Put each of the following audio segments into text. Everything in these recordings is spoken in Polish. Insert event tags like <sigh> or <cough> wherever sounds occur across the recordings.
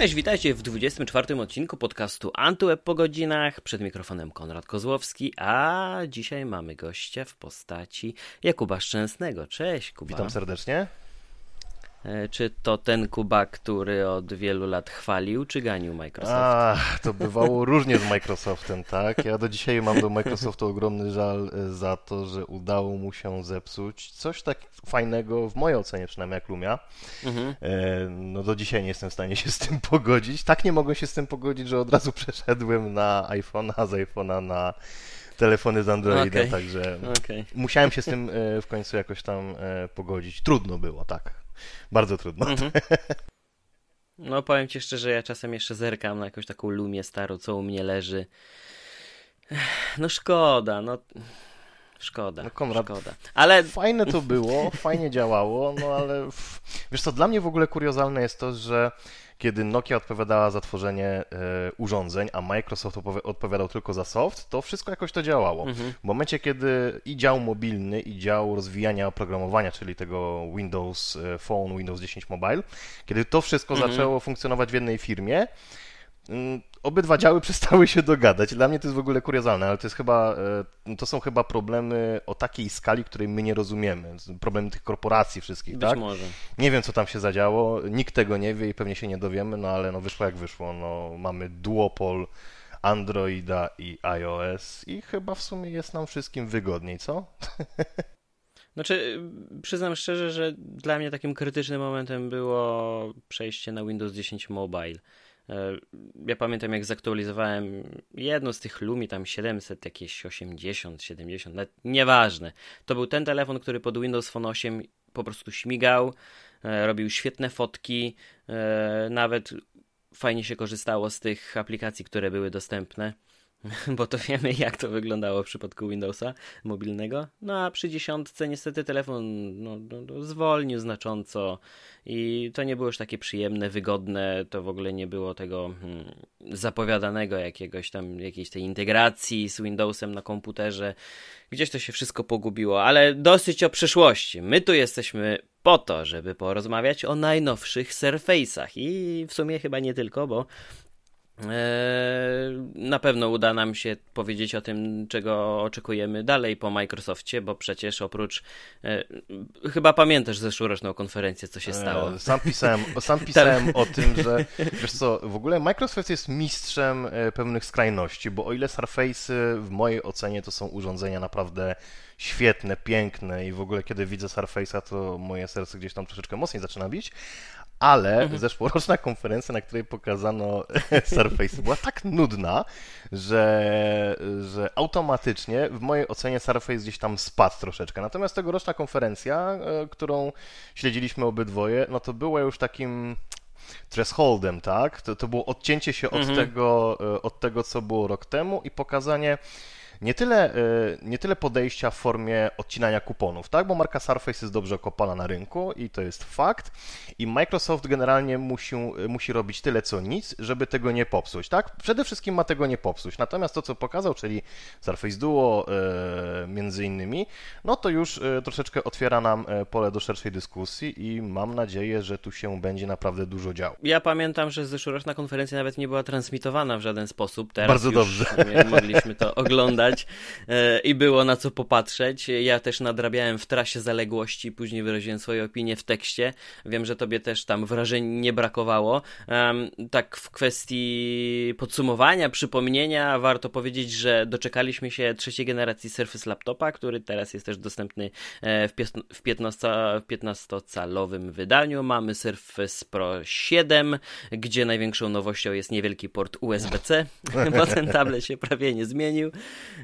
Cześć, witajcie w 24 odcinku podcastu Antyweb po godzinach. Przed mikrofonem Konrad Kozłowski, a dzisiaj mamy gościa w postaci Jakuba Szczęsnego. Cześć, Kuba. Witam serdecznie. E, czy to ten Kuba, który od wielu lat chwalił, czy ganił Microsoft? Ach, to bywało różnie z Microsoftem, tak? Ja do dzisiaj mam do Microsoftu ogromny żal e, za to, że udało mu się zepsuć coś tak fajnego, w mojej ocenie przynajmniej, jak Lumia. Mhm. E, no do dzisiaj nie jestem w stanie się z tym pogodzić. Tak nie mogę się z tym pogodzić, że od razu przeszedłem na iPhone'a, z iPhone'a na telefony z Androidem, okay. także okay. musiałem się z tym w końcu jakoś tam pogodzić. Trudno było, tak. Bardzo trudno. Mhm. <laughs> No powiem ci szczerze, ja czasem jeszcze zerkam na jakąś taką lumię starą, co u mnie leży. No szkoda, no szkoda, no Konrad, szkoda. Ale fajne to było, fajnie działało, no ale wiesz co, dla mnie w ogóle kuriozalne jest to, że kiedy Nokia odpowiadała za tworzenie e, urządzeń, a Microsoft odpowiadał tylko za soft, to wszystko jakoś to działało. Mhm. W momencie, kiedy i dział mobilny, i dział rozwijania oprogramowania, czyli tego Windows e, Phone, Windows 10 Mobile, kiedy to wszystko mhm. zaczęło funkcjonować w jednej firmie, obydwa działy <laughs> przestały się dogadać. Dla mnie to jest w ogóle kuriozalne, ale to jest chyba, e, to są chyba problemy o takiej skali, której my nie rozumiemy. Problemy tych korporacji wszystkich, Być tak? może. Nie wiem, co tam się zadziało, nikt tego nie wie i pewnie się nie dowiemy, no ale no wyszło jak wyszło. No, mamy duopol Androida i iOS i chyba w sumie jest nam wszystkim wygodniej, co? <laughs> Znaczy, przyznam szczerze, że dla mnie takim krytycznym momentem było przejście na Windows 10 Mobile. E, ja pamiętam, jak zaktualizowałem jedno z tych Lumi, tam 700, jakieś 80, 70, nawet nieważne. To był ten telefon, który pod Windows Phone 8 po prostu śmigał, e, robił świetne fotki, e, nawet fajnie się korzystało z tych aplikacji, które były dostępne. <laughs> bo to wiemy jak to wyglądało w przypadku Windowsa mobilnego. No a przy dziesiątce niestety telefon no, no, no, zwolnił znacząco i to nie było już takie przyjemne, wygodne, to w ogóle nie było tego hmm, zapowiadanego jakiegoś tam, jakiejś tej integracji z Windowsem na komputerze. Gdzieś to się wszystko pogubiło, ale dosyć o przyszłości. My tu jesteśmy po to, żeby porozmawiać o najnowszych Surface'ach i w sumie chyba nie tylko, bo na pewno uda nam się powiedzieć o tym, czego oczekujemy dalej po Microsoftie, bo przecież oprócz. E, chyba pamiętasz zeszłoroczną konferencję, co się stało. E, sam pisałem, <laughs> sam pisałem o tym, że wiesz co, w ogóle Microsoft jest mistrzem e, pewnych skrajności, bo o ile Surface'y w mojej ocenie to są urządzenia naprawdę świetne, piękne i w ogóle kiedy widzę Surface'a, to moje serce gdzieś tam troszeczkę mocniej zaczyna bić ale mhm. zeszłoroczna konferencja, na której pokazano <laughs> Surface, była tak nudna, że, że automatycznie w mojej ocenie Surface gdzieś tam spadł troszeczkę. Natomiast tegoroczna konferencja, e, którą śledziliśmy obydwoje, no to była już takim thresholdem, tak? To, to było odcięcie się od, mhm. tego, e, od tego, co było rok temu i pokazanie nie tyle, y, nie tyle podejścia w formie odcinania kuponów, tak? Bo marka Surface jest dobrze okopana na rynku i to jest fakt. I Microsoft generalnie musi, musi robić tyle co nic, żeby tego nie popsuć, tak? Przede wszystkim ma tego nie popsuć. Natomiast to, co pokazał, czyli Surface Duo y, między innymi, no to już y, troszeczkę otwiera nam pole do szerszej dyskusji i mam nadzieję, że tu się będzie naprawdę dużo działo. Ja pamiętam, że zeszłoroczna konferencja nawet nie była transmitowana w żaden sposób. Teraz Bardzo dobrze. mogliśmy to oglądać. E, i było na co popatrzeć. Ja też nadrabiałem w trasie zaległości, później wyraziłem swoje opinie w tekście. Wiem, że tobie też tam wrażeń nie brakowało. Tak w kwestii podsumowania, przypomnienia, warto powiedzieć, że doczekaliśmy się trzeciej generacji Surface Laptopa, który teraz jest też dostępny e, w 15-calowym wydaniu. Mamy Surface Pro 7, gdzie największą nowością jest niewielki port USB-C, <laughs> bo ten tablet się prawie nie zmienił.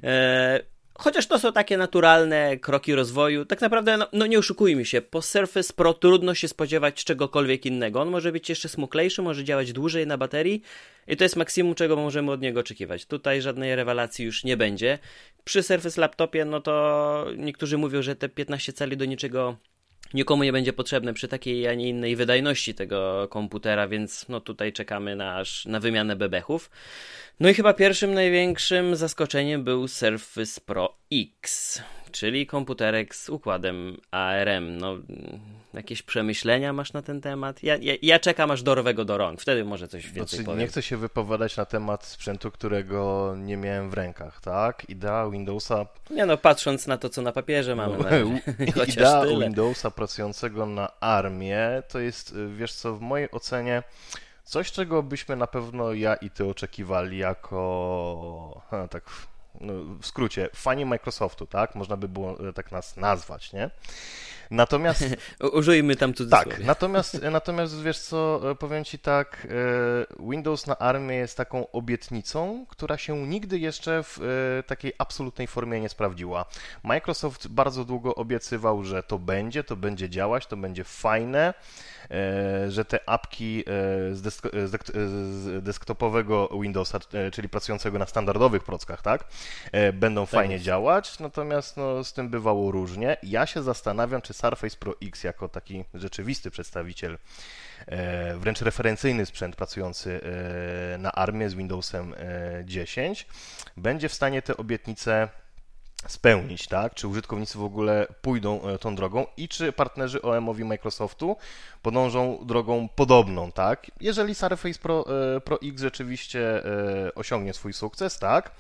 E, chociaż to są takie naturalne kroki rozwoju, tak naprawdę, no, no, nie oszukujmy się, po Surface Pro trudno się spodziewać czegokolwiek innego. On może być jeszcze smuklejszy, może działać dłużej na baterii i to jest maksimum, czego możemy od niego oczekiwać. Tutaj żadnej rewelacji już nie będzie. Przy Surface Laptopie, no to niektórzy mówią, że te 15 cali do niczego nikomu nie będzie potrzebne przy takiej, a nie innej wydajności tego komputera, więc no tutaj czekamy na, aż, na wymianę bebechów. No i chyba pierwszym największym zaskoczeniem był Surface Pro X, czyli komputerek z układem ARM. No, jakieś przemyślenia masz na ten temat? Ja, ja, ja czekam aż dorwę go do rąk, wtedy może coś więcej znaczy, powiem. Nie chcę się wypowiadać na temat sprzętu, którego nie miałem w rękach, tak? Idea Windowsa... Nie no, patrząc na to, co na papierze mamy. No, <laughs> <laughs> idea tyle. Windowsa pracującego na ARMie to jest, wiesz co, w mojej ocenie coś, czego byśmy na pewno ja i ty oczekiwali jako... Ha, tak w skrócie, fani Microsoftu, tak? Można by było e, tak nas nazwać, nie? Natomiast... <laughs> Użyjmy tam cudzysłowie. Tak, natomiast, natomiast wiesz co, e, powiem Ci tak, e, Windows na armię jest taką obietnicą, która się nigdy jeszcze w takiej absolutnej formie nie sprawdziła. Microsoft bardzo długo obiecywał, że to będzie, to będzie działać, to będzie fajne, E, że te apki e, z, desk z desktopowego Windowsa, e, czyli pracującego na standardowych prockach, tak, będą tak fajnie jest. działać, natomiast no, z tym bywało różnie. Ja się zastanawiam, czy Surface Pro X jako taki rzeczywisty przedstawiciel wręcz referencyjny sprzęt pracujący na armię z Windowsem 10 będzie w stanie te obietnice spełnić, tak? Czy użytkownicy w ogóle pójdą e, tą drogą i czy partnerzy OEM-owi Microsoftu podążą drogą podobną, tak? Jeżeli Surface Pro, e, Pro X rzeczywiście e, osiągnie swój sukces, tak?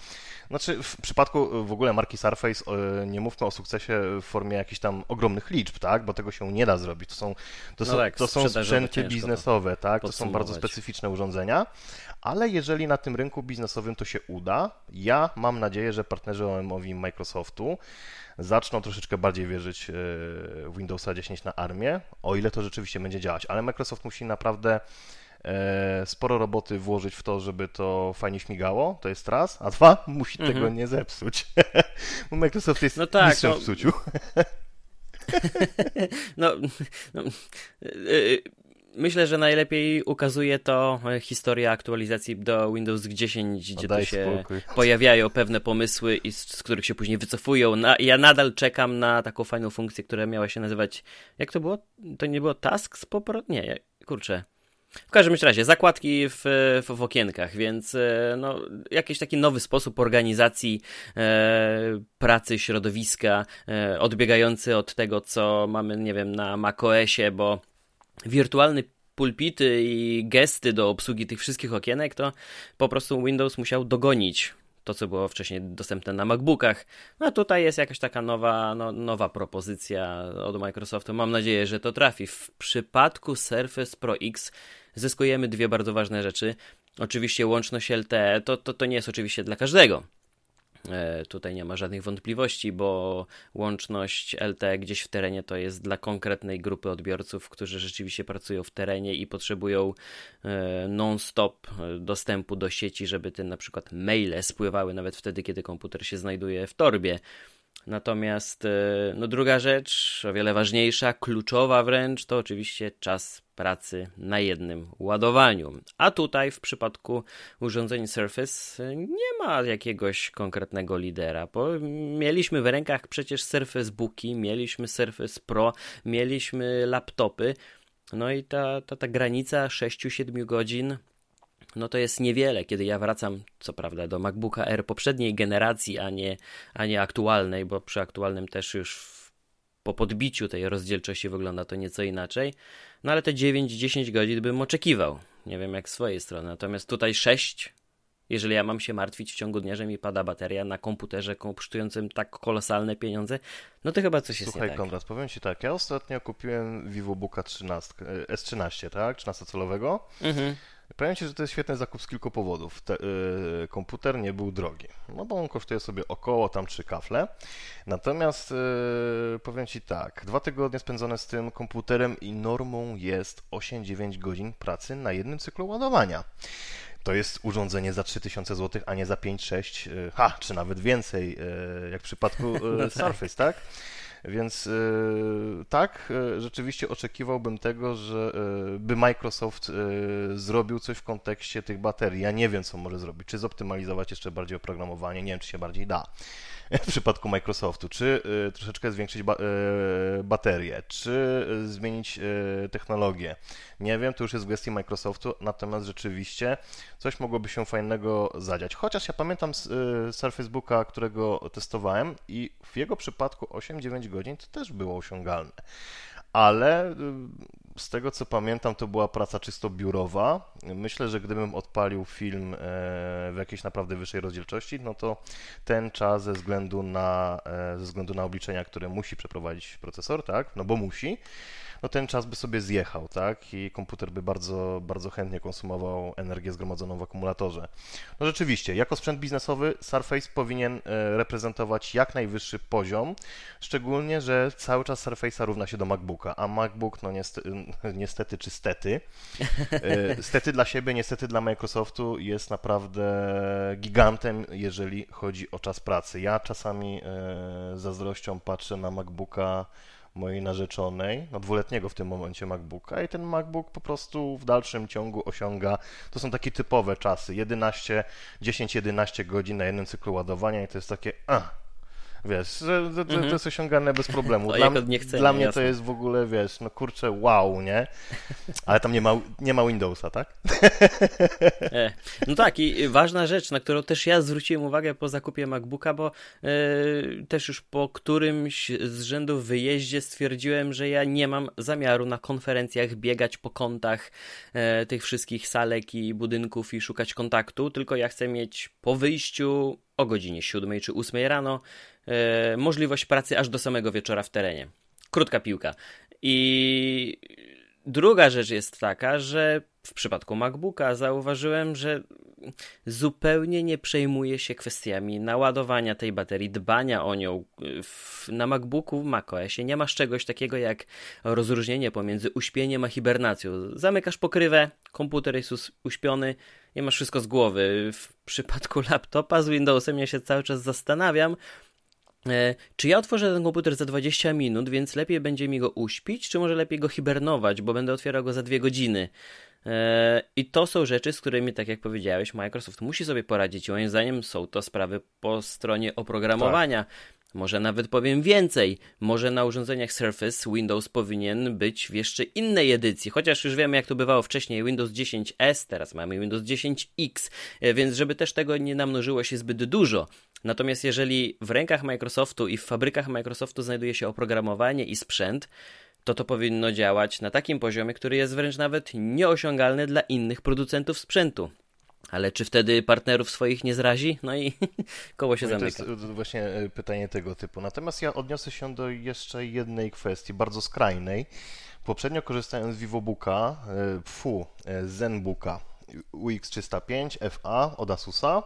Znaczy, w przypadku w ogóle marki Surface nie mówmy o sukcesie w formie jakichś tam ogromnych liczb, tak? Bo tego się nie da zrobić. To są, to no są, tak, to są sprzęty biznesowe, tak? To są bardzo specyficzne urządzenia, ale jeżeli na tym rynku biznesowym to się uda, ja mam nadzieję, że partnerzy OEM-owi Microsoftu zaczną troszeczkę bardziej wierzyć e, w Windowsa 10 na armię, o ile to rzeczywiście będzie działać. Ale Microsoft musi naprawdę e, sporo roboty włożyć w to, żeby to fajnie śmigało, to jest raz, a dwa, <laughs> musi mhm. tego nie zepsuć. <laughs> Bo Microsoft jest no tak, mistrzem no... w psuciu. <laughs> no, no, Myślę, że najlepiej ukazuje to e, historia aktualizacji do Windows 10, gdzie to się spokój. pojawiają pewne pomysły, i z, z, których się później wycofują. Na, ja nadal czekam na taką fajną funkcję, która miała się nazywać. Jak to było? To nie było Tasks po Nie, kurczę. W każdym razie, zakładki w, w, w okienkach, więc e, no, jakiś taki nowy sposób organizacji e, pracy, środowiska, e, odbiegający od tego, co mamy, nie wiem, na macOSie, bo wirtualny pulpity i gesty do obsługi tych wszystkich okienek, to po prostu Windows musiał dogonić to, co było wcześniej dostępne na MacBookach. No tutaj jest jakaś taka nowa, no, nowa propozycja od Microsoftu. Mam nadzieję, że to trafi. W przypadku Surface Pro X zyskujemy dwie bardzo ważne rzeczy. Oczywiście łączność LTE to, to, to nie jest oczywiście dla każdego. E, tutaj nie ma żadnych wątpliwości, bo łączność LTE gdzieś w terenie to jest dla konkretnej grupy odbiorców, którzy rzeczywiście pracują w terenie i potrzebują e, non-stop e, dostępu do sieci, żeby te na przykład maile spływały nawet wtedy, kiedy komputer się znajduje w torbie. Natomiast e, no druga rzecz, o wiele ważniejsza, kluczowa wręcz, to oczywiście czas pracy na jednym ładowaniu. A tutaj w przypadku urządzeń Surface e, nie ma jakiegoś konkretnego lidera, mieliśmy w rękach przecież Surface Booki, mieliśmy Surface Pro, mieliśmy laptopy, no i ta, ta, ta granica 6-7 godzin no to jest niewiele, kiedy ja wracam, co prawda, do MacBooka R poprzedniej generacji, a nie, a nie aktualnej, bo przy aktualnym też już w, po podbiciu tej rozdzielczości wygląda to nieco inaczej. No ale te 9-10 godzin bym oczekiwał. Nie wiem jak z swojej strony. Natomiast tutaj 6, jeżeli ja mam się martwić w ciągu dnia, że mi pada bateria na komputerze kosztującym tak kolosalne pieniądze, no to chyba coś jest Słuchaj, nie tak. Konrad, powiem Ci tak, ja ostatnio kupiłem VivoBooka 13, S13, tak? 13-calowego. Mhm. Powiem Ci, że to jest świetny zakup z kilku powodów. Te, yy, komputer nie był drogi, no bo on kosztuje sobie około tam trzy kafle. Natomiast yy, powiem Ci tak, dwa tygodnie spędzone z tym komputerem i normą jest 8-9 godzin pracy na jednym cyklu ładowania. To jest urządzenie za 3000 zł, a nie za 5-6, yy, ha, czy nawet więcej, yy, jak w przypadku no tak. <laughs> Surface, tak? Więc y, tak, y, rzeczywiście oczekiwałbym tego, że y, by Microsoft zrobił coś w kontekście tych baterii. Ja nie wiem, co może zrobić. Czy zoptymalizować jeszcze bardziej oprogramowanie, nie wiem, czy się bardziej da. <laughs> w przypadku Microsoftu, czy y, troszeczkę zwiększyć ba y, baterię, czy y, zmienić technologię. Nie wiem, to już jest w gestii Microsoftu, natomiast rzeczywiście coś mogłoby się fajnego zadziać. Chociaż ja pamiętam z, Surface którego testowałem i w jego przypadku 8-9 godzin to też było osiągalne ale z tego co pamiętam, to była praca czysto biurowa. Myślę, że gdybym odpalił film e, w jakiejś naprawdę wyższej rozdzielczości, no to ten czas ze względu na, e, ze względu na obliczenia, które musi przeprowadzić procesor, tak, no bo musi, no ten czas by sobie zjechał, tak? I komputer by bardzo, bardzo chętnie konsumował energię zgromadzoną w akumulatorze. No rzeczywiście, jako sprzęt biznesowy Surface powinien e, reprezentować jak najwyższy poziom, szczególnie, że cały czas Surface'a równa się do MacBooka, a MacBook, no niestety, <laughs> niestety czy stety, e, <laughs> stety dla siebie, niestety dla Microsoftu jest naprawdę gigantem, jeżeli chodzi o czas pracy. Ja czasami e, zazdrością patrzę na MacBooka mojej narzeczonej, no dwuletniego w tym momencie MacBooka i ten MacBook po prostu w dalszym ciągu osiąga, to są takie typowe czasy, 11, 10-11 godzin na jednym cyklu ładowania i to jest takie, a, Wiesz, że, że, mhm. to jest osiągane bez problemu. <laughs> Dla, dla mnie jasne. to jest w ogóle, wiesz, no kurczę, wow, nie? Ale tam nie ma, nie ma Windowsa, tak? <laughs> E, no tak, i ważna rzecz, na którą też ja zwróciłem uwagę po zakupie MacBooka, bo e, też już po którymś z rzędów wyjeździe stwierdziłem, że ja nie mam zamiaru na konferencjach biegać po kątach e, tych wszystkich salek i budynków i szukać kontaktu, tylko ja chcę mieć po wyjściu o godzinie 7 czy 8 rano e, możliwość pracy aż do samego wieczora w terenie. Krótka piłka. I druga rzecz jest taka, że w przypadku MacBooka zauważyłem, że zupełnie nie przejmuje się kwestiami naładowania tej baterii, dbania o nią. Na MacBooku, w macOSie nie masz czegoś takiego jak rozróżnienie pomiędzy uśpieniem a hibernacją. Zamykasz pokrywę, komputer jest uśpiony, nie masz wszystko z głowy. W przypadku <laughs> laptopa z Windowsem ja się cały czas zastanawiam, e, czy ja otworzę ten komputer za 20 minut, więc lepiej będzie mi go uśpić, czy może lepiej go hibernować, bo będę otwierał go za 2 godziny. E, I to są rzeczy, z którymi, tak jak powiedziałeś, Microsoft musi sobie poradzić. Moim zdaniem są to sprawy po stronie oprogramowania. Tak. Może nawet powiem więcej. Może na urządzeniach Surface Windows powinien być w jeszcze innej edycji. Chociaż już wiemy, jak to bywało wcześniej. Windows 10S, teraz mamy Windows 10X, e, więc żeby też tego nie namnożyło się zbyt dużo. Natomiast jeżeli w rękach Microsoftu i w fabrykach Microsoftu znajduje się oprogramowanie i sprzęt, to to powinno działać na takim poziomie, który jest wręcz nawet nieosiągalny dla innych producentów sprzętu. Ale czy wtedy partnerów swoich nie zrazi? No i <laughs> koło się no zamyka. To jest właśnie e, pytanie tego typu. Natomiast ja odniosę się do jeszcze jednej kwestii, bardzo skrajnej. Poprzednio korzystając z VivoBooka, e, fu, e, ZenBooka UX305 FA od Asusa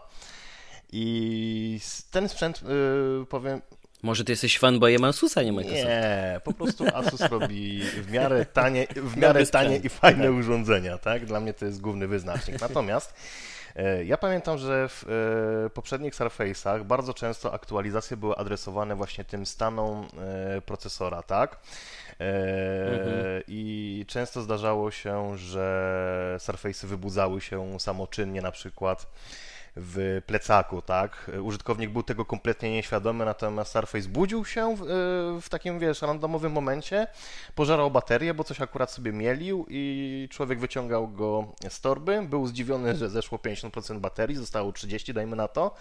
i ten sprzęt, powiem, może ty jesteś fanboyem Asusa, nie Microsoft? Nie, po prostu Asus robi w miarę <laughs> tanie, w miarę tanie i fajne tak. urządzenia, tak? Dla mnie to jest główny wyznacznik. Natomiast e, ja pamiętam, że w e, poprzednich Surface'ach bardzo często aktualizacje były adresowane właśnie tym stanom e, procesora, tak? Mhm. I często zdarzało się, że Surface'y wybudzały się samoczynnie na przykład w plecaku, tak? Użytkownik był tego kompletnie nieświadomy, natomiast Surface budził się w, w takim, wiesz, randomowym momencie, pożarał baterię, bo coś akurat sobie mielił i człowiek wyciągał go z torby, był zdziwiony, że zeszło 50% baterii, zostało 30, dajmy na to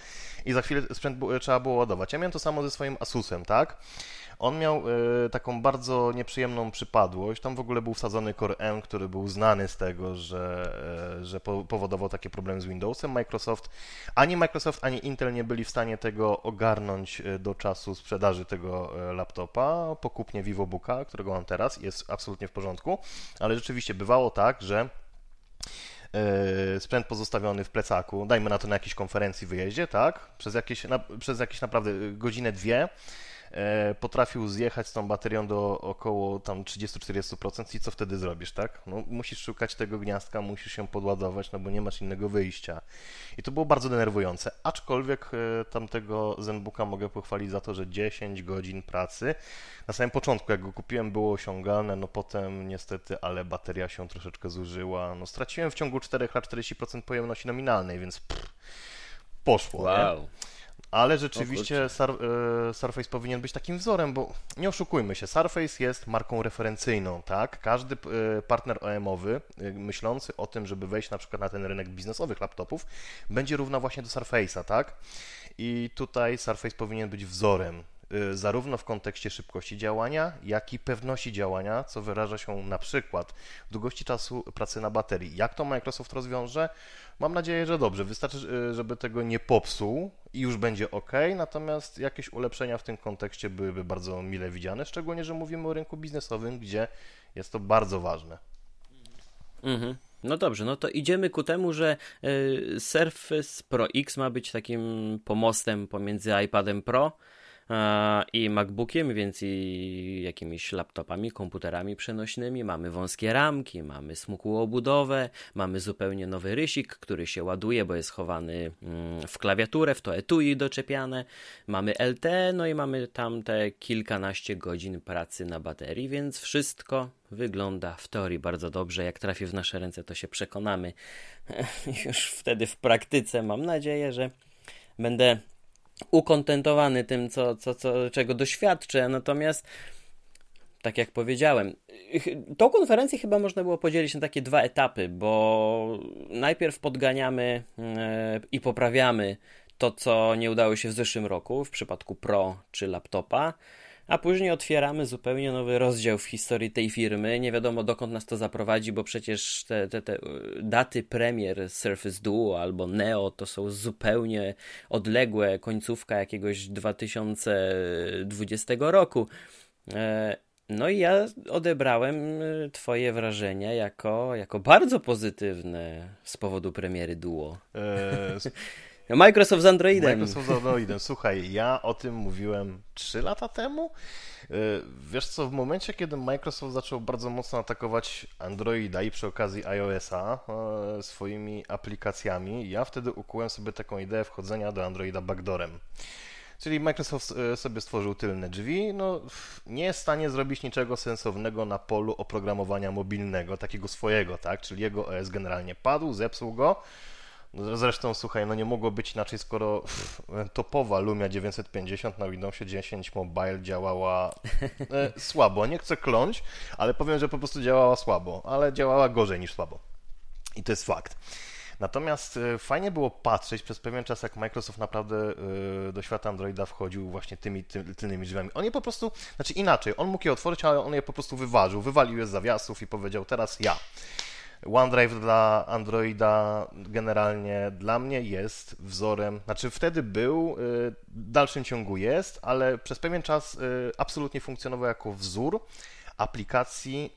i za chwilę sprzęt trzeba było ładować. Ja miałem to samo ze swoim Asusem, tak? On miał y, taką bardzo nieprzyjemną przypadłość. Tam w ogóle był wsadzony Core M, który był znany z tego, że, y, że po, powodował takie problemy z Windowsem. Microsoft, ani Microsoft, ani Intel nie byli w stanie tego ogarnąć do czasu sprzedaży tego laptopa. Po kupnie VivoBooka, którego mam teraz, jest absolutnie w porządku, ale rzeczywiście bywało tak, że sprzęt pozostawiony w plecaku, dajmy na to na jakiejś konferencji, wyjeździe, tak? Przez jakieś, na, przez jakieś naprawdę godzinę, dwie E, potrafił zjechać z tą baterią do około tam 30-40% i co wtedy zrobisz, tak? No, musisz szukać tego gniazdka, musisz się podładować, no bo nie masz innego wyjścia. I to było bardzo denerwujące, aczkolwiek e, tamtego Zenbooka mogę pochwalić za to, że 10 godzin pracy na samym początku, jak go kupiłem, było osiągalne, no potem niestety, ale bateria się troszeczkę zużyła. No straciłem w ciągu 4 lat 40% pojemności nominalnej, więc pff, poszło. Wow. Nie? Ale rzeczywiście Sur e, Surface powinien być takim wzorem, bo nie oszukujmy się, Surface jest marką referencyjną, tak? Każdy e, partner OEM-owy e, myślący o tym, żeby wejść na przykład na ten rynek biznesowych laptopów, będzie równa właśnie do Surface'a, tak? I tutaj Surface powinien być wzorem. Y, zarówno w kontekście szybkości działania, jak i pewności działania, co wyraża się na przykład w długości czasu pracy na baterii. Jak to Microsoft rozwiąże? Mam nadzieję, że dobrze. Wystarczy, y, żeby tego nie popsuł i już będzie ok, natomiast jakieś ulepszenia w tym kontekście byłyby bardzo mile widziane, szczególnie, że mówimy o rynku biznesowym, gdzie jest to bardzo ważne. Mhm. No dobrze, no to idziemy ku temu, że y, Surface Pro X ma być takim pomostem pomiędzy iPadem Pro i MacBookiem, więc i jakimiś laptopami, komputerami przenośnymi. Mamy wąskie ramki, mamy smukłą obudowę, mamy zupełnie nowy rysik, który się ładuje, bo jest chowany mm, w klawiaturę, w to etui doczepiane. Mamy LT, no i mamy tam te kilkanaście godzin pracy na baterii, więc wszystko wygląda w teorii bardzo dobrze. Jak trafi w nasze ręce, to się przekonamy. <laughs> Już wtedy w praktyce mam nadzieję, że będę ukontentowany tym, co, co, co, czego doświadczę, natomiast tak jak powiedziałem, tą konferencję chyba można było podzielić na takie dwa etapy, bo najpierw podganiamy e, i poprawiamy to, co nie udało się w zeszłym roku w przypadku Pro czy laptopa, a później otwieramy zupełnie nowy rozdział w historii tej firmy. Nie wiadomo dokąd nas to zaprowadzi, bo przecież te, te, te daty premier Surface Duo albo Neo to są zupełnie odległe, końcówka jakiegoś 2020 roku. E, no i ja odebrałem e, Twoje wrażenia jako, jako bardzo pozytywne z powodu premiery Duo. E, <laughs> Microsoft z Androidem. Microsoft z Androidem. Słuchaj, ja o tym mówiłem 3 lata temu. E, wiesz co, w momencie, kiedy Microsoft zaczął bardzo mocno atakować Androida i przy okazji iOS-a e, swoimi aplikacjami, ja wtedy ukułem sobie taką ideę wchodzenia do Androida backdoorem. Czyli Microsoft e, sobie stworzył tylne drzwi, no nie jest w stanie zrobić niczego sensownego na polu oprogramowania mobilnego, takiego swojego, tak? Czyli jego OS generalnie padł, zepsuł go, zresztą, słuchaj, no nie mogło być inaczej, skoro topowa Lumia 950 na Windowsie 10 Mobile działała e, słabo. Nie chcę kląć, ale powiem, że po prostu działała słabo, ale działała gorzej niż słabo. I to jest fakt. Natomiast e, fajnie było patrzeć przez pewien czas, jak Microsoft naprawdę e, do świata Androida wchodził właśnie tymi ty, tylnymi drzwiami. On je po prostu, znaczy inaczej, on mógł je otworzyć, ale on je po prostu wyważył, wywalił je z zawiasów i powiedział teraz ja. OneDrive dla Androida generalnie dla mnie jest wzorem, znaczy wtedy był, y, w dalszym ciągu jest, ale przez pewien czas y, absolutnie funkcjonował jako wzór aplikacji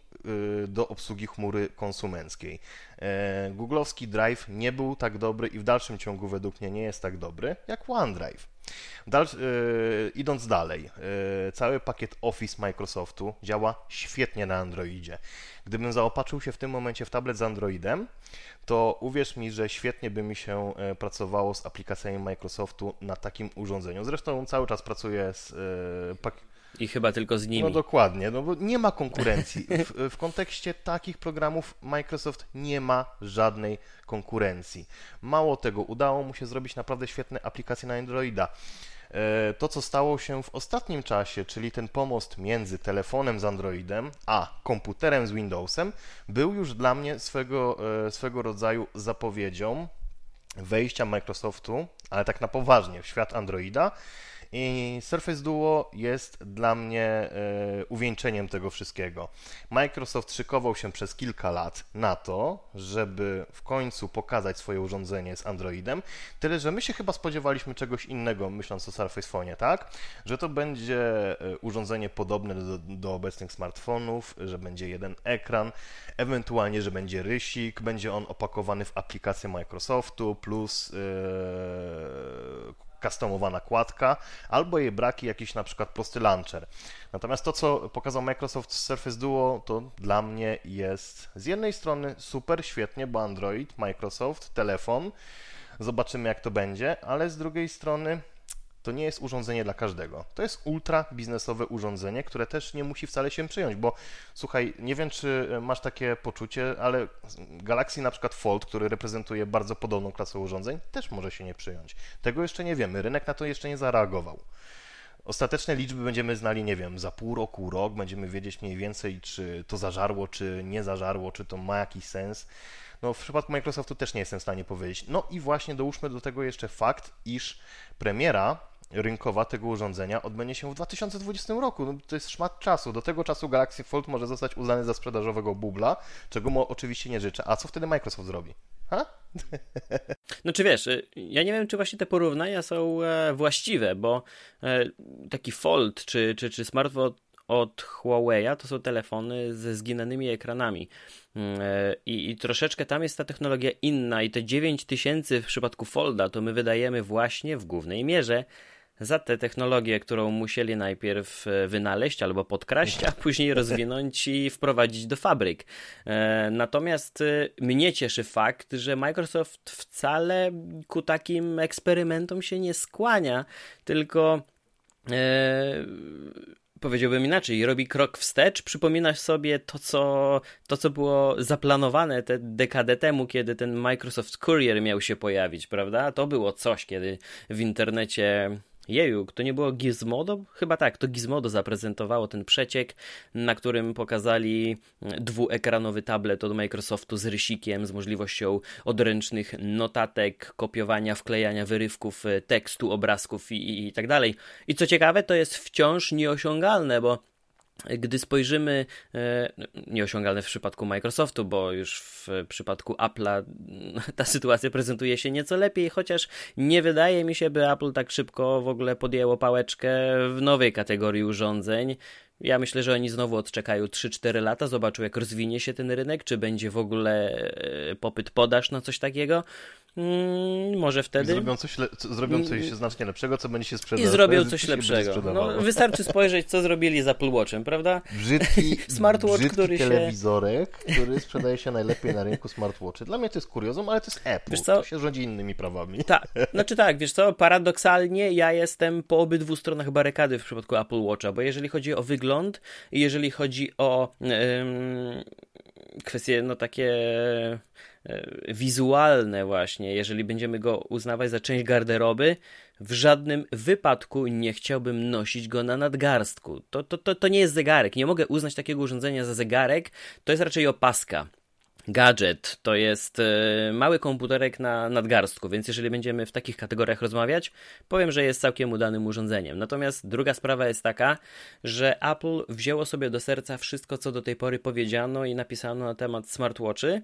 y, do obsługi chmury konsumenckiej. E, Googlowski Drive nie był tak dobry i w dalszym ciągu według mnie nie jest tak dobry jak OneDrive. Dal idąc dalej, cały pakiet Office Microsoftu działa świetnie na Androidzie. Gdybym zaopatrzył się w tym momencie w tablet z Androidem, to uwierz mi, że świetnie by mi się e, pracowało z aplikacjami Microsoftu na takim urządzeniu. Zresztą cały czas pracuję z e, i chyba tylko z nimi. No dokładnie, no bo nie ma konkurencji. W, w, kontekście takich programów Microsoft nie ma żadnej konkurencji. Mało tego, udało mu się zrobić naprawdę świetne aplikacje na Androida. E, to, co stało się w ostatnim czasie, czyli ten pomost między telefonem z Androidem a komputerem z Windowsem, był już dla mnie swego, e, swego rodzaju zapowiedzią wejścia Microsoftu, ale tak na poważnie, w świat Androida i Surface Duo jest dla mnie e, uwieńczeniem tego wszystkiego. Microsoft szykował się przez kilka lat na to, żeby w końcu pokazać swoje urządzenie z Androidem, tyle że my się chyba spodziewaliśmy czegoś innego, myśląc o Surface Phone, tak? Że to będzie e, urządzenie podobne do, do obecnych smartfonów, że będzie jeden ekran, ewentualnie, że będzie rysik, będzie on opakowany w aplikację Microsoftu plus yy, customowa nakładka, albo jej braki jakiś na przykład prosty launcher. Natomiast to, co pokazał Microsoft Surface Duo, to dla mnie jest z jednej strony super, świetnie, bo Android, Microsoft, telefon, zobaczymy jak to będzie, ale z drugiej strony to nie jest urządzenie dla każdego. To jest ultra biznesowe urządzenie, które też nie musi wcale się przyjąć, bo słuchaj, nie wiem czy masz takie poczucie, ale Galaxy na przykład Fold, który reprezentuje bardzo podobną klasę urządzeń, też może się nie przyjąć. Tego jeszcze nie wiemy, rynek na to jeszcze nie zareagował. Ostateczne liczby będziemy znali, nie wiem, za pół roku, rok, będziemy wiedzieć mniej więcej, czy to zażarło, czy nie zażarło, czy to ma jakiś sens. No, w przypadku Microsoftu też nie jestem w stanie powiedzieć. No i właśnie dołóżmy do tego jeszcze fakt, iż premiera rynkowa tego urządzenia odbędzie się w 2020 roku. No, to jest szmat czasu. Do tego czasu Galaxy Fold może zostać uznany za sprzedażowego bubla, czego mu oczywiście nie życzę. A co wtedy Microsoft zrobi? Ha? <laughs> No czy wiesz, y, ja nie wiem, czy właśnie te porównania są e, właściwe, bo e, taki Fold czy, czy, czy smartfon od Huawei'a to są telefony ze zginanymi ekranami. Mm, e, I, I, troszeczkę tam jest ta technologia inna, i te 9000 w przypadku Folda to my wydajemy właśnie w głównej mierze za tę technologię, którą musieli najpierw e, wynaleźć albo podkraść, a <laughs> później rozwinąć i wprowadzić do fabryk. E, natomiast e, mnie cieszy fakt, że Microsoft wcale ku takim eksperymentom się nie skłania, tylko powiedziałbym inaczej, robi krok wstecz, przypominasz sobie to co, to, co było zaplanowane te dekadę temu, kiedy ten Microsoft Courier miał się pojawić, prawda? To było coś, kiedy w internecie Jeju, to nie było Gizmodo? Chyba tak, to Gizmodo zaprezentowało ten przeciek, na którym pokazali dwuekranowy tablet od Microsoftu z rysikiem, z możliwością odręcznych notatek, kopiowania, wklejania wyrywków e, tekstu, obrazków i, i, i tak dalej. I co ciekawe, to jest wciąż nieosiągalne, bo gdy spojrzymy, e, nieosiągalne w przypadku Microsoftu, bo już w przypadku Apple'a <laughs> ta sytuacja prezentuje się nieco lepiej, chociaż nie wydaje mi się, by Apple tak szybko w ogóle podjęło pałeczkę w nowej kategorii urządzeń. Ja myślę, że oni znowu odczekają 3-4 lata, zobaczą jak rozwinie się ten rynek, czy będzie w ogóle e, popyt podaż na coś takiego. Mm, może wtedy. I zrobią coś, le... zrobią coś mm. znacznie lepszego, co będzie się sprzedawać. I zrobią coś lepszego. No, wystarczy spojrzeć, co zrobili z Apple Watchem, prawda? Brzydki, <laughs> Smartwatch, brzydki który telewizorek, się... który sprzedaje się najlepiej na rynku smartwatchy. Dla mnie to jest kuriozum, ale to jest Apple. Wiesz co? To się rządzi innymi prawami. Tak, znaczy tak, wiesz co, paradoksalnie ja jestem po obydwu stronach barykady w przypadku Apple Watcha, bo jeżeli chodzi o wygląd i jeżeli chodzi o kwestie no takie E, wizualne właśnie, jeżeli będziemy go uznawać za część garderoby, w żadnym wypadku nie chciałbym nosić go na nadgarstku. To, to, to, to nie jest zegarek. Nie mogę uznać takiego urządzenia za zegarek. To jest raczej opaska gadżet to jest e, mały komputerek na nadgarstku, więc jeżeli będziemy w takich kategoriach rozmawiać, powiem, że jest całkiem udanym urządzeniem. Natomiast druga sprawa jest taka, że Apple wzięło sobie do serca wszystko, co do tej pory powiedziano i napisano na temat smartwatchy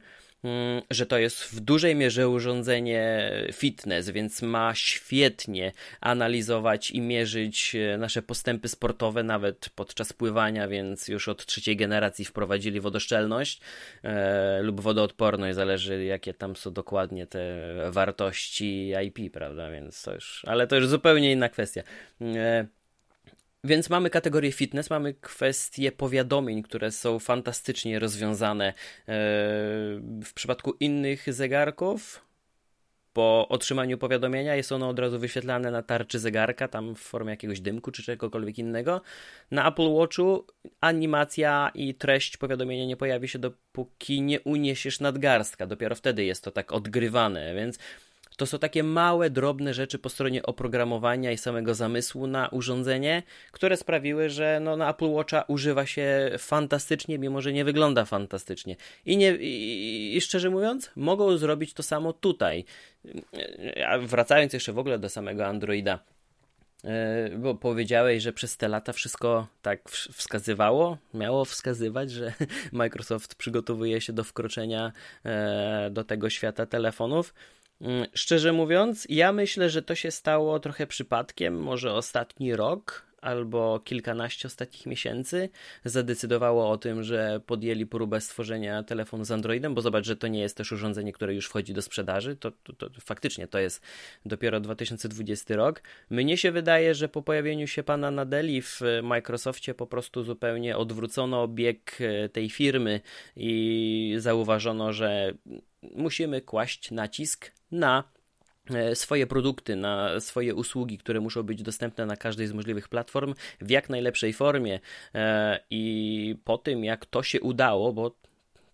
że to jest w dużej mierze urządzenie fitness, więc ma świetnie analizować i mierzyć e, nasze postępy sportowe, nawet podczas pływania, więc już od trzeciej generacji wprowadzili wodoszczelność e, lub wodoodporność, zależy jakie tam są dokładnie te wartości IP, prawda, więc to już, ale to już zupełnie inna kwestia. E, więc mamy kategorię fitness, mamy kwestie powiadomień, które są fantastycznie rozwiązane. E, w przypadku innych zegarków, po otrzymaniu powiadomienia jest ono od razu wyświetlane na tarczy zegarka, tam w formie jakiegoś dymku czy czegokolwiek innego. Na Apple Watchu animacja i treść powiadomienia nie pojawi się, dopóki nie uniesiesz nadgarstka. Dopiero wtedy jest to tak odgrywane, więc to są takie małe, drobne rzeczy po stronie oprogramowania i samego zamysłu na urządzenie, które sprawiły, że no, na Apple Watcha używa się fantastycznie, mimo że nie wygląda fantastycznie. I, nie, i, i szczerze mówiąc, mogą zrobić to samo tutaj. A wracając jeszcze w ogóle do samego Androida. E, bo powiedziałeś, że przez te lata wszystko tak wskazywało, miało wskazywać, że <laughs> Microsoft przygotowuje się do wkroczenia e, do tego świata telefonów. Mm, szczerze mówiąc, ja myślę, że to się stało trochę przypadkiem, może ostatni rok albo kilkanaście ostatnich miesięcy zadecydowało o tym, że podjęli próbę stworzenia telefonu z Androidem, bo zobacz, że to nie jest też urządzenie, które już wchodzi do sprzedaży, to, to, to faktycznie to jest dopiero 2020 rok. Mnie się wydaje, że po pojawieniu się pana Nadeli w Microsoftie po prostu zupełnie odwrócono bieg e, tej firmy i zauważono, że musimy kłaść nacisk na e, swoje produkty, na swoje usługi, które muszą być dostępne na każdej z możliwych platform w jak najlepszej formie. E, I po tym, jak to się udało, bo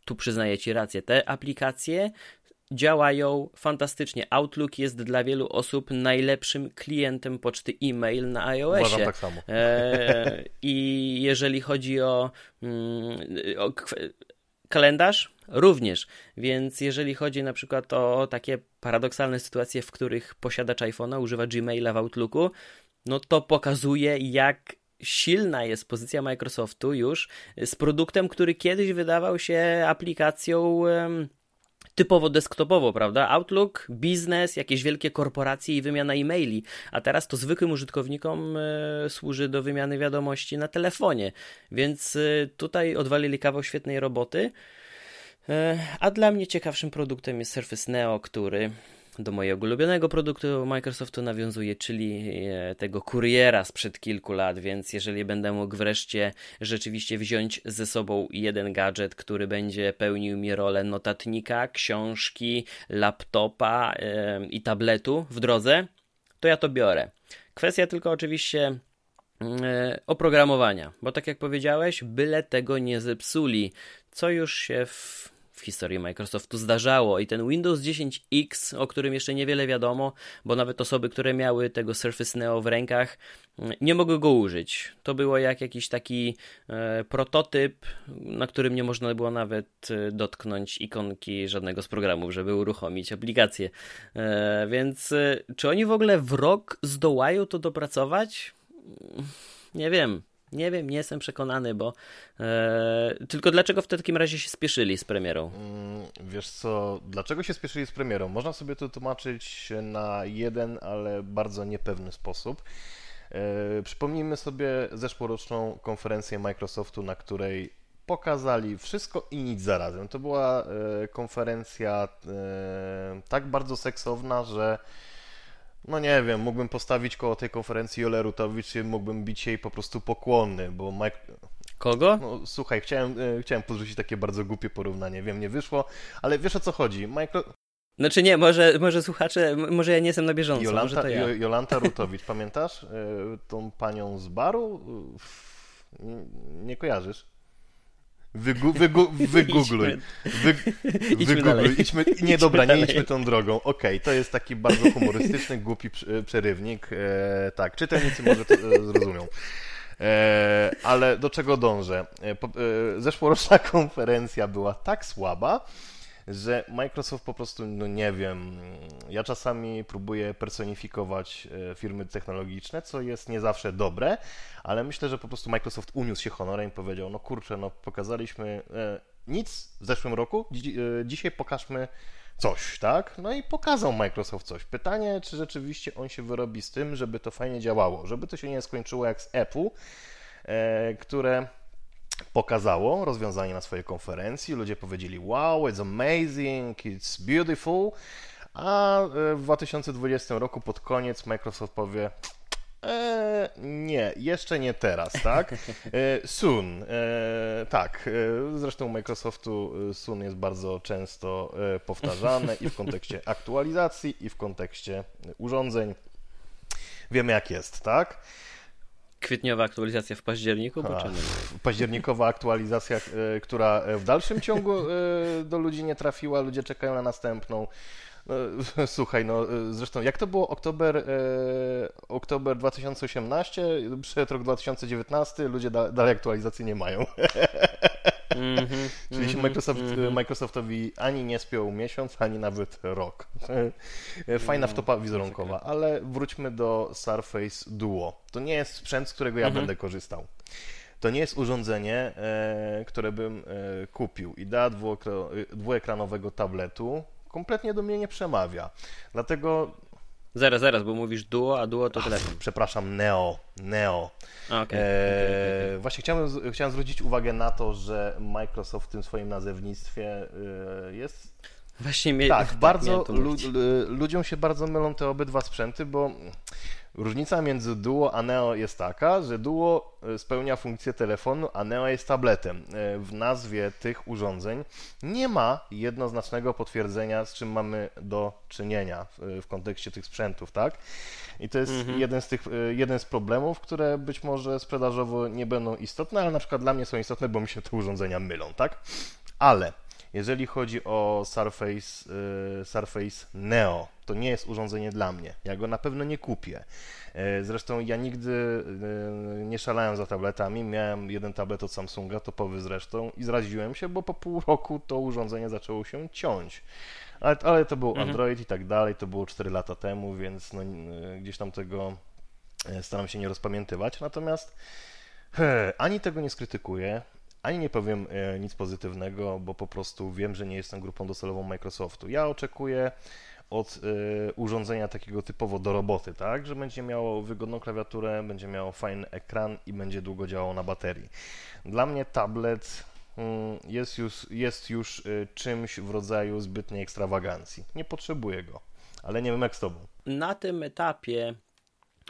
tu przyznaję Ci rację, te aplikacje działają fantastycznie. Outlook jest dla wielu osób najlepszym klientem poczty e-mail na iOSie. Uważam tak samo. E, I jeżeli chodzi o, mm, o kalendarz, również. Więc jeżeli chodzi na przykład o takie paradoksalne sytuacje, w których posiadacz iPhone'a używa Gmaila w Outlooku, no to pokazuje, jak silna jest pozycja Microsoftu już z produktem, który kiedyś wydawał się aplikacją typowo desktopowo, prawda? Outlook, biznes, jakieś wielkie korporacje i wymiana e-maili, a teraz to zwykłym użytkownikom e, służy do wymiany wiadomości na telefonie, więc e, tutaj odwalili kawał świetnej roboty. E, a dla mnie ciekawszym produktem jest Surface Neo, który do mojego ulubionego produktu Microsoftu nawiązuje, czyli e, tego kuriera sprzed kilku lat, więc jeżeli będę mógł wreszcie rzeczywiście wziąć ze sobą jeden gadżet, który będzie pełnił mi rolę notatnika, książki, laptopa i tabletu w drodze, to ja to biorę. Kwestia tylko oczywiście yy, oprogramowania, bo tak jak powiedziałeś, byle tego nie zepsuli, co już się w w historii Microsoftu zdarzało i ten Windows 10X, o którym jeszcze niewiele wiadomo, bo nawet osoby, które miały tego Surface Neo w rękach, nie mogły go użyć. To było jak jakiś taki e, prototyp, na którym nie można było nawet e, dotknąć ikonki żadnego z programów, żeby uruchomić aplikację. E, więc e, czy oni w ogóle w rok zdołają to dopracować? Nie wiem. Nie wiem, nie jestem przekonany, bo e, tylko dlaczego w takim razie się spieszyli z premierą? Mm, wiesz co, dlaczego się spieszyli z premierą? Można sobie to tłumaczyć na jeden, ale bardzo niepewny sposób. E, przypomnijmy sobie zeszłoroczną konferencję Microsoftu, na której pokazali wszystko i nic zarazem. To była e, konferencja tak bardzo seksowna, że no nie wiem, mógłbym postawić koło tej konferencji Jolę Rutowicz i mógłbym bić jej po prostu pokłonny, bo Mike... Kogo? No, słuchaj, chciałem, e, chciałem podrzucić takie bardzo głupie porównanie, wiem, nie wyszło, ale wiesz o co chodzi. Micro... Znaczy nie, może, może słuchacze, może ja nie jestem na bieżąco, Jolanta, może to ja. <laughs> Jolanta Rutowicz, pamiętasz e, tą panią z baru? Nie kojarzysz? Wygu, wygu, <laughs> wygoogluj. Wy, idźmy wygoogluj. Idźmy, nie, <laughs> dobra, nie idźmy tą drogą. Okej, okay, to jest taki bardzo humorystyczny, głupi przerywnik. E, tak, czytelnicy może to e, zrozumią. E, ale do czego dążę? E, po, e, zeszłoroczna <laughs> konferencja była tak słaba, że Microsoft po prostu, no nie wiem, ja czasami próbuję personifikować e, firmy technologiczne, co jest nie zawsze dobre, ale myślę, że po prostu Microsoft uniósł się honorem i powiedział, no kurczę, no pokazaliśmy e, nic w zeszłym roku, e, dzisiaj pokażmy coś, tak? No i pokazał Microsoft coś. Pytanie, czy rzeczywiście on się wyrobi z tym, żeby to fajnie działało, żeby to się nie skończyło jak z Apple, które pokazało rozwiązanie na swojej konferencji. Ludzie powiedzieli: Wow, it's amazing, it's beautiful. A e, w 2020 roku pod koniec Microsoft powie: e, nie, jeszcze nie teraz, tak? E, soon, e, tak. Zresztą Microsoftu soon jest bardzo często powtarzane i w kontekście aktualizacji, i w kontekście urządzeń. Wiemy jak jest, tak? Kwietniowa aktualizacja w październiku? A, październikowa aktualizacja, e, która w dalszym ciągu e, do ludzi nie trafiła, ludzie czekają na następną. No, <laughs> słuchaj, no zresztą jak to było oktober, e, oktober 2018, przed rok 2019, ludzie da, dalej aktualizacji nie mają. Mm -hmm, <laughs> Czyli się mhm, Microsoft, mm -hmm. Microsoftowi ani nie spiął miesiąc, ani nawet rok. Fajna wtopa mhm, wizerunkowa, ale wróćmy do Surface Duo. To nie jest sprzęt, z którego ja mm -hmm. będę korzystał. To nie jest urządzenie, e, które bym e, kupił. Idea dwuekranowego tabletu kompletnie do mnie nie przemawia. Dlatego Zaraz, zaraz, bo mówisz duo, a duo to telefon. Przepraszam, Neo. Neo. Okay, okay, okay, właśnie chciałem, chciałem zwrócić uwagę na to, że Microsoft w tym swoim nazewnictwie e, jest Właśnie mnie, tak, tak, bardzo lu, ludziom się bardzo mylą te obydwa sprzęty, bo Różnica między Duo a Neo jest taka, że Duo e, spełnia funkcję telefonu, a Neo jest tabletem. E, w nazwie tych urządzeń nie ma jednoznacznego potwierdzenia, z czym mamy do czynienia w, kontekście tych sprzętów, tak? I to jest mhm. jeden, z tych, e, jeden z problemów, które być może sprzedażowo nie będą istotne, ale na przykład dla mnie są istotne, bo mi się te urządzenia mylą, tak? Ale jeżeli chodzi o Surface, Surface Neo, to nie jest urządzenie dla mnie. Ja go na pewno nie kupię. Y, zresztą ja nigdy y, nie szalałem za tabletami. Miałem jeden tablet od Samsunga, topowy zresztą, i zraziłem się, bo po pół roku to urządzenie zaczęło się ciąć. Ale, ale to był mhm. Android i tak dalej, to było 4 lata temu, więc no, gdzieś tam tego staram się nie rozpamiętywać. Natomiast he, ani tego nie skrytykuję, ani nie powiem e, nic pozytywnego, bo po prostu wiem, że nie jestem grupą docelową Microsoftu. Ja oczekuję od y, urządzenia takiego typowo do roboty, tak, że będzie miało wygodną klawiaturę, będzie miało fajny ekran i będzie długo działało na baterii. Dla mnie tablet mm, jest już, jest już y, czymś w rodzaju zbytniej ekstrawagancji. Nie potrzebuję go, ale nie wiem jak z tobą. Na tym etapie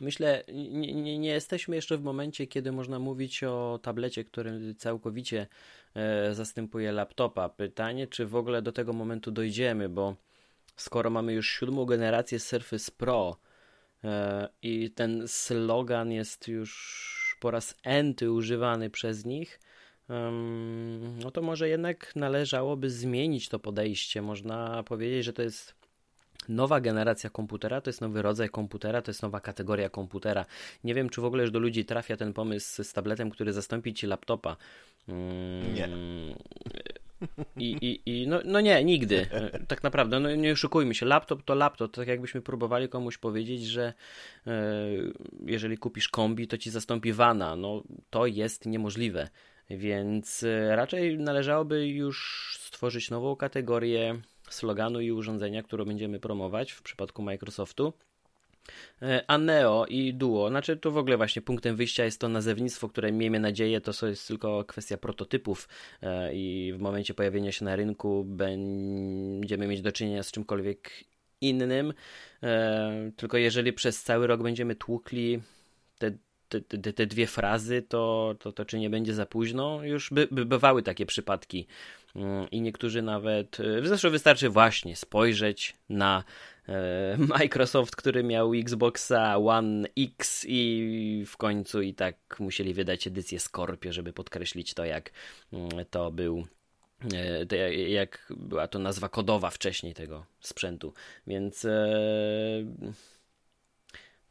Myślę, nie, nie, nie, jesteśmy jeszcze w momencie, kiedy można mówić o tablecie, który całkowicie e, zastępuje laptopa. Pytanie, czy w ogóle do tego momentu dojdziemy, bo skoro mamy już siódmą generację Surface Pro e, i ten slogan jest już po raz enty używany przez nich, no to może jednak należałoby zmienić to podejście. Można powiedzieć, że to jest Nowa generacja komputera to jest nowy rodzaj komputera, to jest nowa kategoria komputera. Nie wiem, czy w ogóle już do ludzi trafia ten pomysł z tabletem, który zastąpi ci laptopa. Mm, nie. I, i, i no, no nie, nigdy. Tak naprawdę, no nie oszukujmy się. Laptop to laptop. To tak jakbyśmy próbowali komuś powiedzieć, że e, jeżeli kupisz kombi, to ci zastąpi vana. No to jest niemożliwe. Więc e, raczej należałoby już stworzyć nową kategorię sloganu i urządzenia, które będziemy promować w przypadku Microsoftu. E, a Neo i Duo, znaczy to w ogóle właśnie punktem wyjścia jest to nazewnictwo, które miejmy nadzieję to jest tylko kwestia prototypów e, i w momencie pojawienia się na rynku będziemy mieć do czynienia z czymkolwiek innym, e, tylko jeżeli przez cały rok będziemy tłukli te te, te, te, dwie frazy, to, to, to czy nie będzie za późno? Już by, by bywały takie przypadki Mm, i niektórzy nawet, zresztą wystarczy właśnie spojrzeć na Microsoft, który miał Xboxa One X i w końcu i tak musieli wydać edycję Scorpio, żeby podkreślić to, jak mm, to był e, jak była to nazwa kodowa wcześniej tego sprzętu. Więc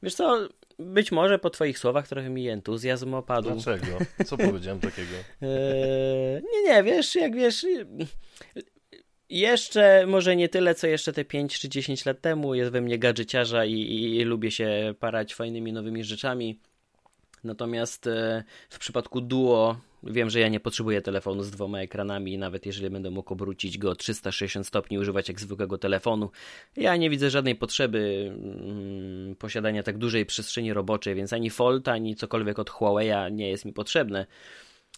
wiesz co, być może po Twoich słowach trochę mi entuzjazm opadł. Dlaczego? Co powiedziałem takiego? Nie, nie, wiesz, jak wiesz. Jeszcze, może nie tyle, co jeszcze te 5 czy 10 lat temu, jest we mnie gadżeciarza i, i, i lubię się parać fajnymi nowymi rzeczami. Natomiast e, w przypadku Duo wiem, że ja nie potrzebuję telefonu z dwoma ekranami, nawet jeżeli będę mógł obrócić go 360 stopni, używać jak zwykłego telefonu. Ja nie widzę żadnej potrzeby mm, posiadania tak dużej przestrzeni roboczej, więc ani Fold, ani cokolwiek od Huawei'a nie jest mi potrzebne.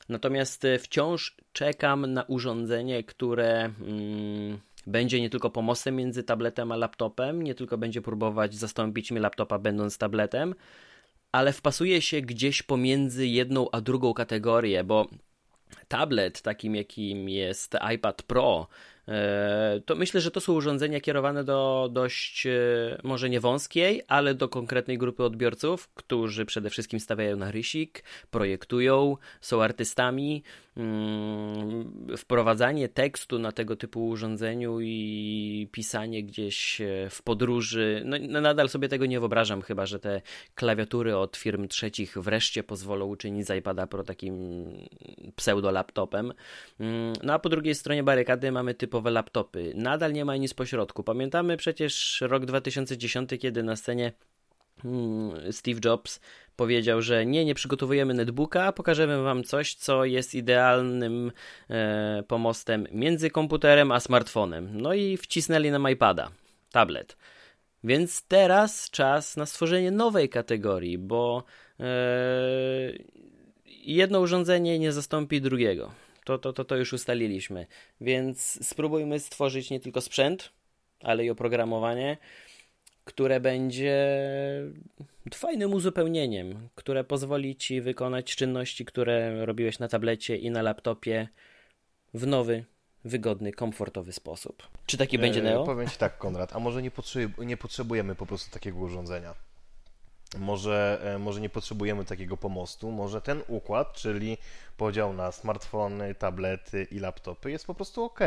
Natomiast e, wciąż czekam na urządzenie, które mm, będzie nie tylko pomostem między tabletem a laptopem, nie tylko będzie próbować zastąpić mi laptopa będąc tabletem, ale wpasuje się gdzieś pomiędzy jedną a drugą kategorię, bo tablet takim jakim jest iPad Pro to myślę, że to są urządzenia kierowane do dość, e, może nie wąskiej, ale do konkretnej grupy odbiorców, którzy przede wszystkim stawiają na rysik, projektują, są artystami. Mm, wprowadzanie tekstu na tego typu urządzeniu i pisanie gdzieś e, w podróży, no, no nadal sobie tego nie wyobrażam, chyba że te klawiatury od firm trzecich wreszcie pozwolą uczynić z iPada Pro takim pseudo-laptopem. Mm, no a po drugiej stronie barykady mamy typowe laptopy. Nadal nie ma nic pośrodku. Pamiętamy przecież rok 2010, kiedy na scenie Steve Jobs powiedział, że nie, nie przygotowujemy netbooka, pokażemy wam coś, co jest idealnym e, pomostem między komputerem a smartfonem. No i wcisnęli nam iPada, tablet. Więc teraz czas na stworzenie nowej kategorii, bo e, jedno urządzenie nie zastąpi drugiego. To, to, to, to już ustaliliśmy. Więc spróbujmy stworzyć nie tylko sprzęt, ale i oprogramowanie, które będzie fajnym uzupełnieniem, które pozwoli ci wykonać czynności, które robiłeś na tablecie i na laptopie w nowy, wygodny, komfortowy sposób. Czy taki będzie Neo? E, powiem Ci tak, Konrad, a może nie, nie potrzebujemy po prostu takiego urządzenia? Może, e, może nie potrzebujemy takiego pomostu, może ten układ, czyli podział na smartfony, tablety i laptopy jest po prostu ok.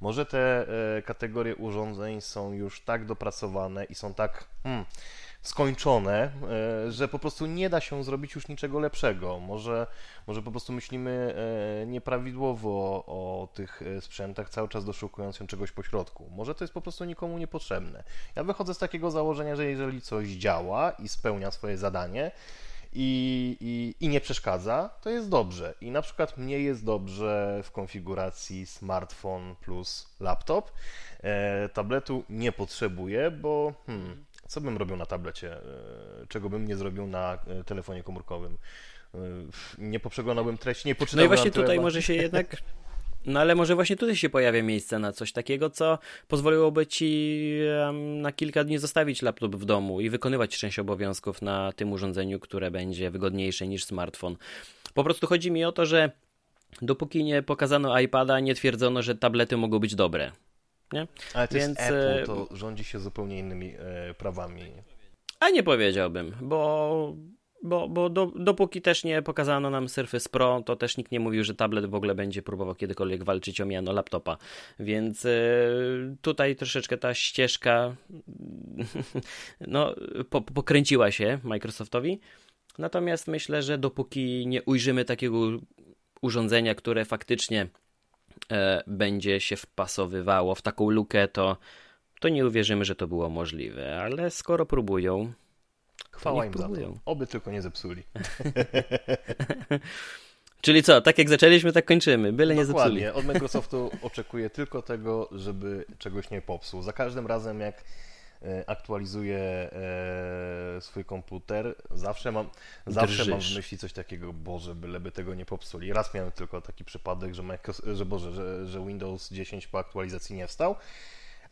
Może te e, kategorie urządzeń są już tak dopracowane i są tak hmm, skończone, e, że po prostu nie da się zrobić już niczego lepszego. Może, może po prostu myślimy e, nieprawidłowo o tych e, sprzętach, cały czas doszukując się czegoś pośrodku. Może to jest po prostu nikomu niepotrzebne. Ja wychodzę z takiego założenia, że jeżeli coś działa i spełnia swoje zadanie, i, i, i, nie przeszkadza, to jest dobrze. I na przykład mnie jest dobrze w konfiguracji smartfon plus laptop. E, tabletu nie potrzebuję, bo hmm, co bym robił na tablecie, e, czego bym nie zrobił na e, telefonie komórkowym. E, nie poprzeglądałbym treści, nie poczytałbym No i właśnie tutaj może się jednak... No ale może właśnie tutaj się pojawia miejsce na coś takiego, co pozwoliłoby ci na kilka dni zostawić laptop w domu i wykonywać część obowiązków na tym urządzeniu, które będzie wygodniejsze niż smartfon. Po prostu chodzi mi o to, że dopóki nie pokazano iPada, nie twierdzono, że tablety mogą być dobre. Nie? Ale to Więc... jest Apple, to rządzi się zupełnie innymi e, prawami. A nie powiedziałbym, bo, bo, bo do, dopóki też nie pokazano nam Surface Pro, to też nikt nie mówił, że tablet w ogóle będzie próbował kiedykolwiek walczyć o miano laptopa. Więc e, tutaj troszeczkę ta ścieżka <laughs> no, po, pokręciła się Microsoftowi. Natomiast myślę, że dopóki nie ujrzymy takiego urządzenia, które faktycznie e, będzie się wpasowywało w taką lukę, to, to nie uwierzymy, że to było możliwe. Ale skoro próbują. Chwała im próbują. za to. Oby tylko nie zepsuli. <laughs> Czyli co, tak jak zaczęliśmy, tak kończymy. Byle Dokładnie. nie zepsuli. Od Microsoftu oczekuję tylko tego, żeby czegoś nie popsuł. Za każdym razem, jak E, aktualizuję e, swój komputer, zawsze mam, zawsze mam w myśli coś takiego, Boże, byleby tego nie popsuli. Raz miałem tylko taki przypadek, że, Microsoft, że, Boże, że, że Windows 10 po aktualizacji nie wstał,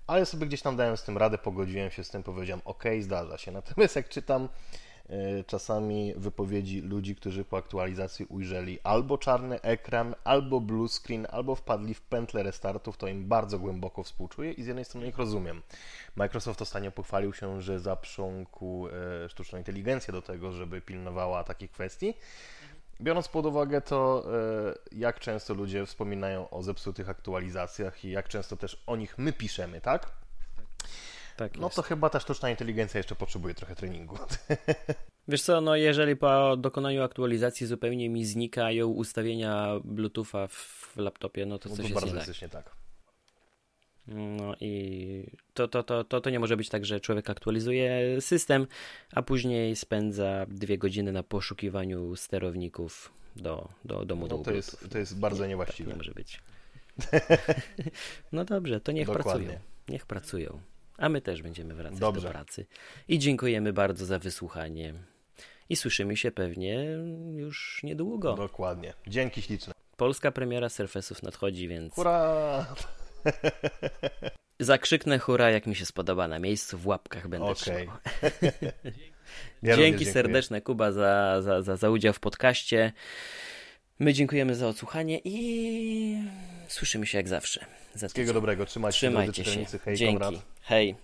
ale sobie gdzieś tam dałem z tym radę, pogodziłem się z tym, powiedziałem, ok, zdarza się. Natomiast jak czytam E, czasami wypowiedzi ludzi, którzy po aktualizacji ujrzeli albo czarny ekran, albo blue screen, albo wpadli w pętlę restartów, to im bardzo głęboko współczuję i z jednej strony ich rozumiem. Microsoft ostatnio pochwalił się, że zaprząkł e, sztuczną inteligencję do tego, żeby pilnowała takich kwestii. Biorąc pod uwagę to, e, jak często ludzie wspominają o zepsutych aktualizacjach i jak często też o nich my piszemy, tak? Tak no to chyba ta sztuczna inteligencja jeszcze potrzebuje trochę treningu. <laughs> Wiesz co, no jeżeli po dokonaniu aktualizacji zupełnie mi znikają ustawienia Bluetootha w laptopie, no to no coś to jest bardzo nie tak. nie tak. No i to, to, to, to, to nie może być tak, że człowiek aktualizuje system, a później spędza dwie godziny na poszukiwaniu sterowników do, do, do modułu. No to, jest, to jest bardzo nie, niewłaściwe. Tak nie może być. <laughs> <laughs> no dobrze, to niech Dokładnie. pracują. Niech pracują. A my też będziemy wracać Dobrze. do pracy. I dziękujemy bardzo za wysłuchanie. I słyszymy się pewnie już niedługo. Dokładnie. Dzięki śliczne. Polska premiera Surface'ów nadchodzi, więc... Hurra! <laughs> Zakrzyknę hura, jak mi się spodoba na miejscu, w łapkach będę okay. <laughs> ja Dzięki serdeczne, Kuba, za, za, za, za udział w podcaście. My dziękujemy za odsłuchanie i słyszymy się jak zawsze. Wszystkiego dobrego, trzymajcie, Trzymajcie się. Dzięki. Hej.